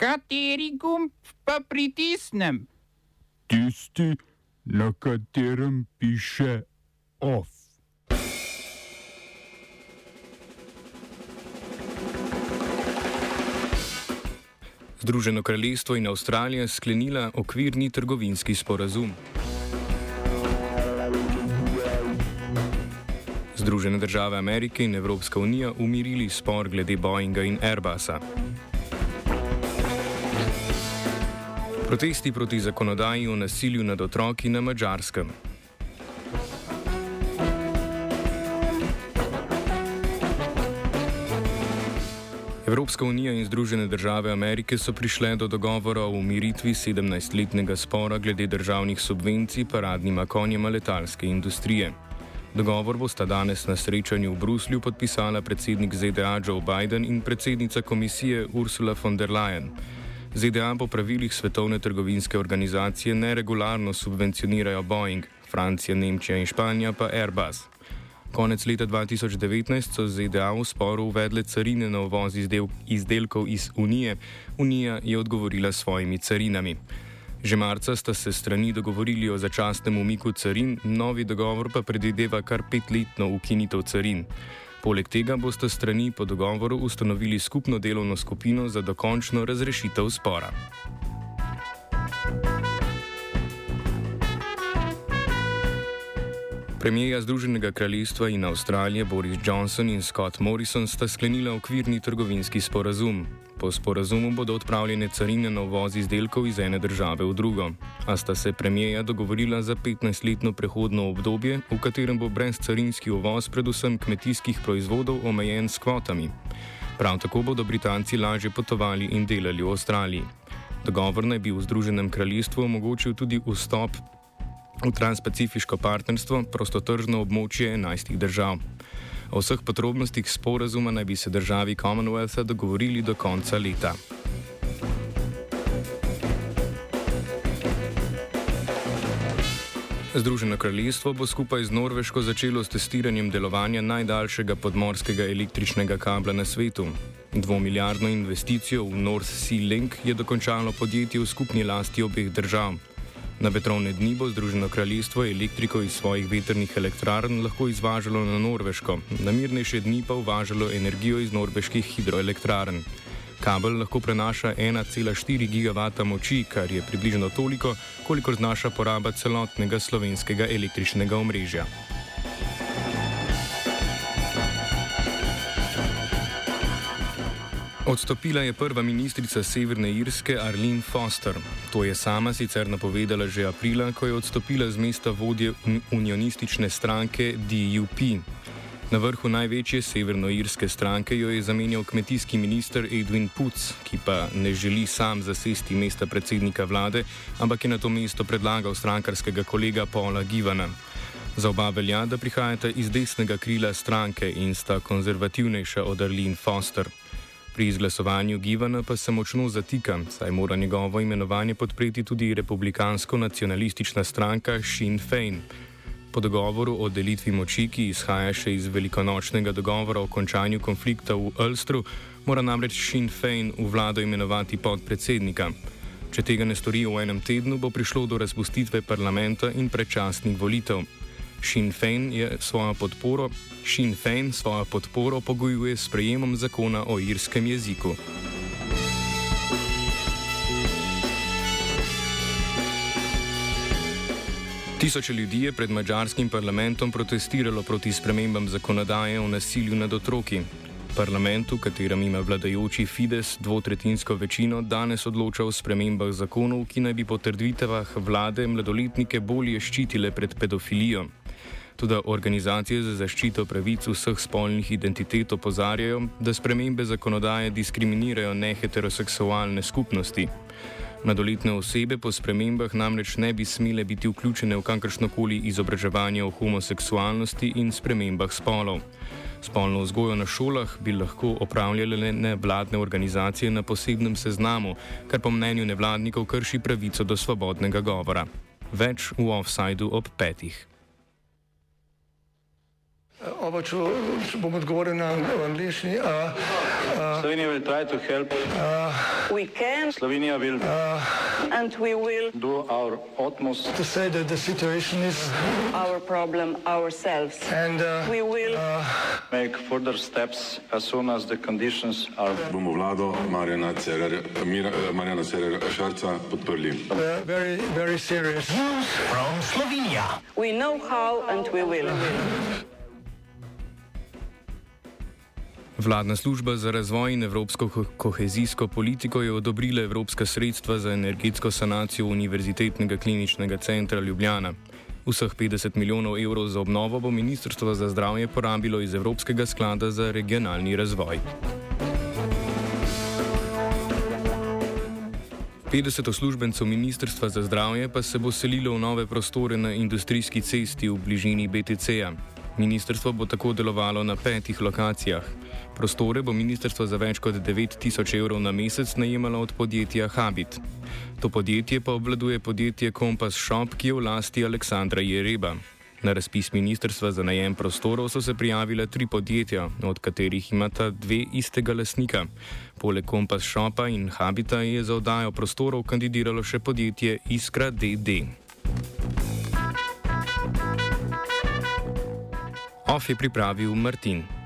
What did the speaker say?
Kateri gumb pa pritisnem? Tisti, na katerem piše OF. Združeno kraljestvo in Avstralija sklenila okvirni trgovinski sporazum. Združene države Amerike in Evropska unija umirili spor glede Boeinga in Airbusa. Protesti proti zakonodaji o nasilju nad otroki na Mačarskem. Evropska unija in Združene države Amerike so prišle do dogovora o umiritvi 17-letnega spora glede državnih subvencij paradnima konjima letalske industrije. Dogovor bosta danes na srečanju v Bruslju podpisala predsednik ZDA Joe Biden in predsednica komisije Ursula von der Leyen. ZDA po pravilih Svetovne trgovinske organizacije neregularno subvencionirajo Boeing, Francija, Nemčija in Španija pa Airbus. Konec leta 2019 so ZDA v sporu uvedle carine na uvoz izdel izdelkov iz Unije, Unija je odgovorila s svojimi carinami. Že marca sta se strani dogovorili o začasnem umiku carin, novi dogovor pa predvideva kar petletno ukinitev carin. Poleg tega boste strani po dogovoru ustanovili skupno delovno skupino za dokončno razrešitev spora. Premijeja Združenega kraljestva in Avstralije Boris Johnson in Scott Morrison sta sklenila okvirni trgovinski sporazum. Po sporazumu bodo odpravljene carine na uvoz izdelkov iz ene države v drugo. A sta se premijeja dogovorila za 15-letno prehodno obdobje, v katerem bo brezcarinski uvoz predvsem kmetijskih proizvodov omejen s kvotami. Prav tako bodo Britanci lažje potovali in delali v Avstraliji. Dogovor naj bi v Združenem kraljestvu omogočil tudi vstop v transpacifiško partnerstvo, prostotržno območje 11 držav. O vseh podrobnostih sporazuma naj bi se državi Commonwealtha dogovorili do konca leta. Združeno kraljestvo bo skupaj z Norveško začelo s testiranjem delovanja najdaljšega podmorskega električnega kabla na svetu. Dvomilijardno investicijo v North Sea Link je dokončalo podjetje v skupni lasti obeh držav. Na vetrovne dni bo Združeno kraljestvo elektriko iz svojih veternih elektrarn lahko izvažalo na Norveško, na mirnejše dni pa uvažalo energijo iz norveških hidroelektrarn. Kabel lahko prenaša 1,4 gigavata moči, kar je približno toliko, kolikor znaša poraba celotnega slovenskega električnega omrežja. Odstopila je prva ministrica Severne Irske Arlene Foster. To je sama sicer napovedala že aprila, ko je odstopila z mesta vodje unionistične stranke DUP. Na vrhu največje severnoirske stranke jo je zamenjal kmetijski minister Edwin Putz, ki pa ne želi sam zasesti mesta predsednika vlade, ampak je na to mesto predlagal strankarskega kolega Paula Givana. Za oba velja, da prihajata iz desnega krila stranke in sta konzervativnejša od Arlene Foster. Pri izglasovanju Givana pa se močno zatika, saj mora njegovo imenovanje podpreti tudi republikansko-nacionalistična stranka Sinn Fein. Po dogovoru o delitvi moči, ki izhaja še iz velikonočnega dogovora o končanju konflikta v Ulstru, mora namreč Sinn Fein v vlado imenovati podpredsednika. Če tega ne stori v enem tednu, bo prišlo do razpustitve parlamenta in predčasnih volitev. Sinn Fein je svojo podporo, Sinn Fein svojo podporo pogojuje s prejemom zakona o irskem jeziku. Tisoče ljudi je pred mačarskim parlamentom protestiralo proti spremembam zakonodaje o nasilju nad otroki. Parlament, v katerem ima vladajoči Fides dvotretinsko večino, danes odloča o spremembah zakonov, ki naj bi po trditvah vlade mladoletnike bolje ščitile pred pedofilijo. Tudi organizacije za zaščito pravic vseh spolnih identitet opozarjajo, da spremembe zakonodaje diskriminirajo neheteroseksualne skupnosti. Mladoletne osebe po spremembah namreč ne bi smele biti vključene v kakršnokoli izobraževanje o homoseksualnosti in spremembah spolov. Spolno vzgojo na šolah bi lahko opravljale nevladne organizacije na posebnem seznamu, kar po mnenju nevladnikov krši pravico do svobodnega govora. Več v offsajdu ob petih. Oba, če, bom odgovoril na angliški. Uh, uh, Slovenija will try to help. Uh, we can. Slovenija will. Uh, and we will. Do our utmost. To say that the situation is. Our problem ourselves. And uh, we will. Uh, make further steps as soon as the conditions are. Bomo vlado Marjana Cererja, Marjana Cererja Šarca podprli. Uh, very, very serious. News from Slovenia. We know how and we will. Vladna služba za razvoj in evropsko ko kohezijsko politiko je odobrila evropska sredstva za energetsko sanacijo Univerzitetnega kliničnega centra Ljubljana. Vseh 50 milijonov evrov za obnovo bo Ministrstvo za zdravje porabilo iz Evropskega sklada za regionalni razvoj. 50 uslužbencev Ministrstva za zdravje pa se bo selilo v nove prostore na industrijski cesti v bližini BTC-ja. Ministrstvo bo tako delovalo na petih lokacijah. Prostore bo ministrstvo za več kot 9000 evrov na mesec najemalo od podjetja Habit. To podjetje pa obvladuje podjetje Compass Shop, ki je v lasti Aleksandra Jereba. Na razpis ministrstva za najem prostorov so se prijavile tri podjetja, od katerih imata dve istega lasnika. Poleg Compass Shopa in Habita je za oddajo prostorov kandidiralo še podjetje Iskra DD. OF je pripravil Martin.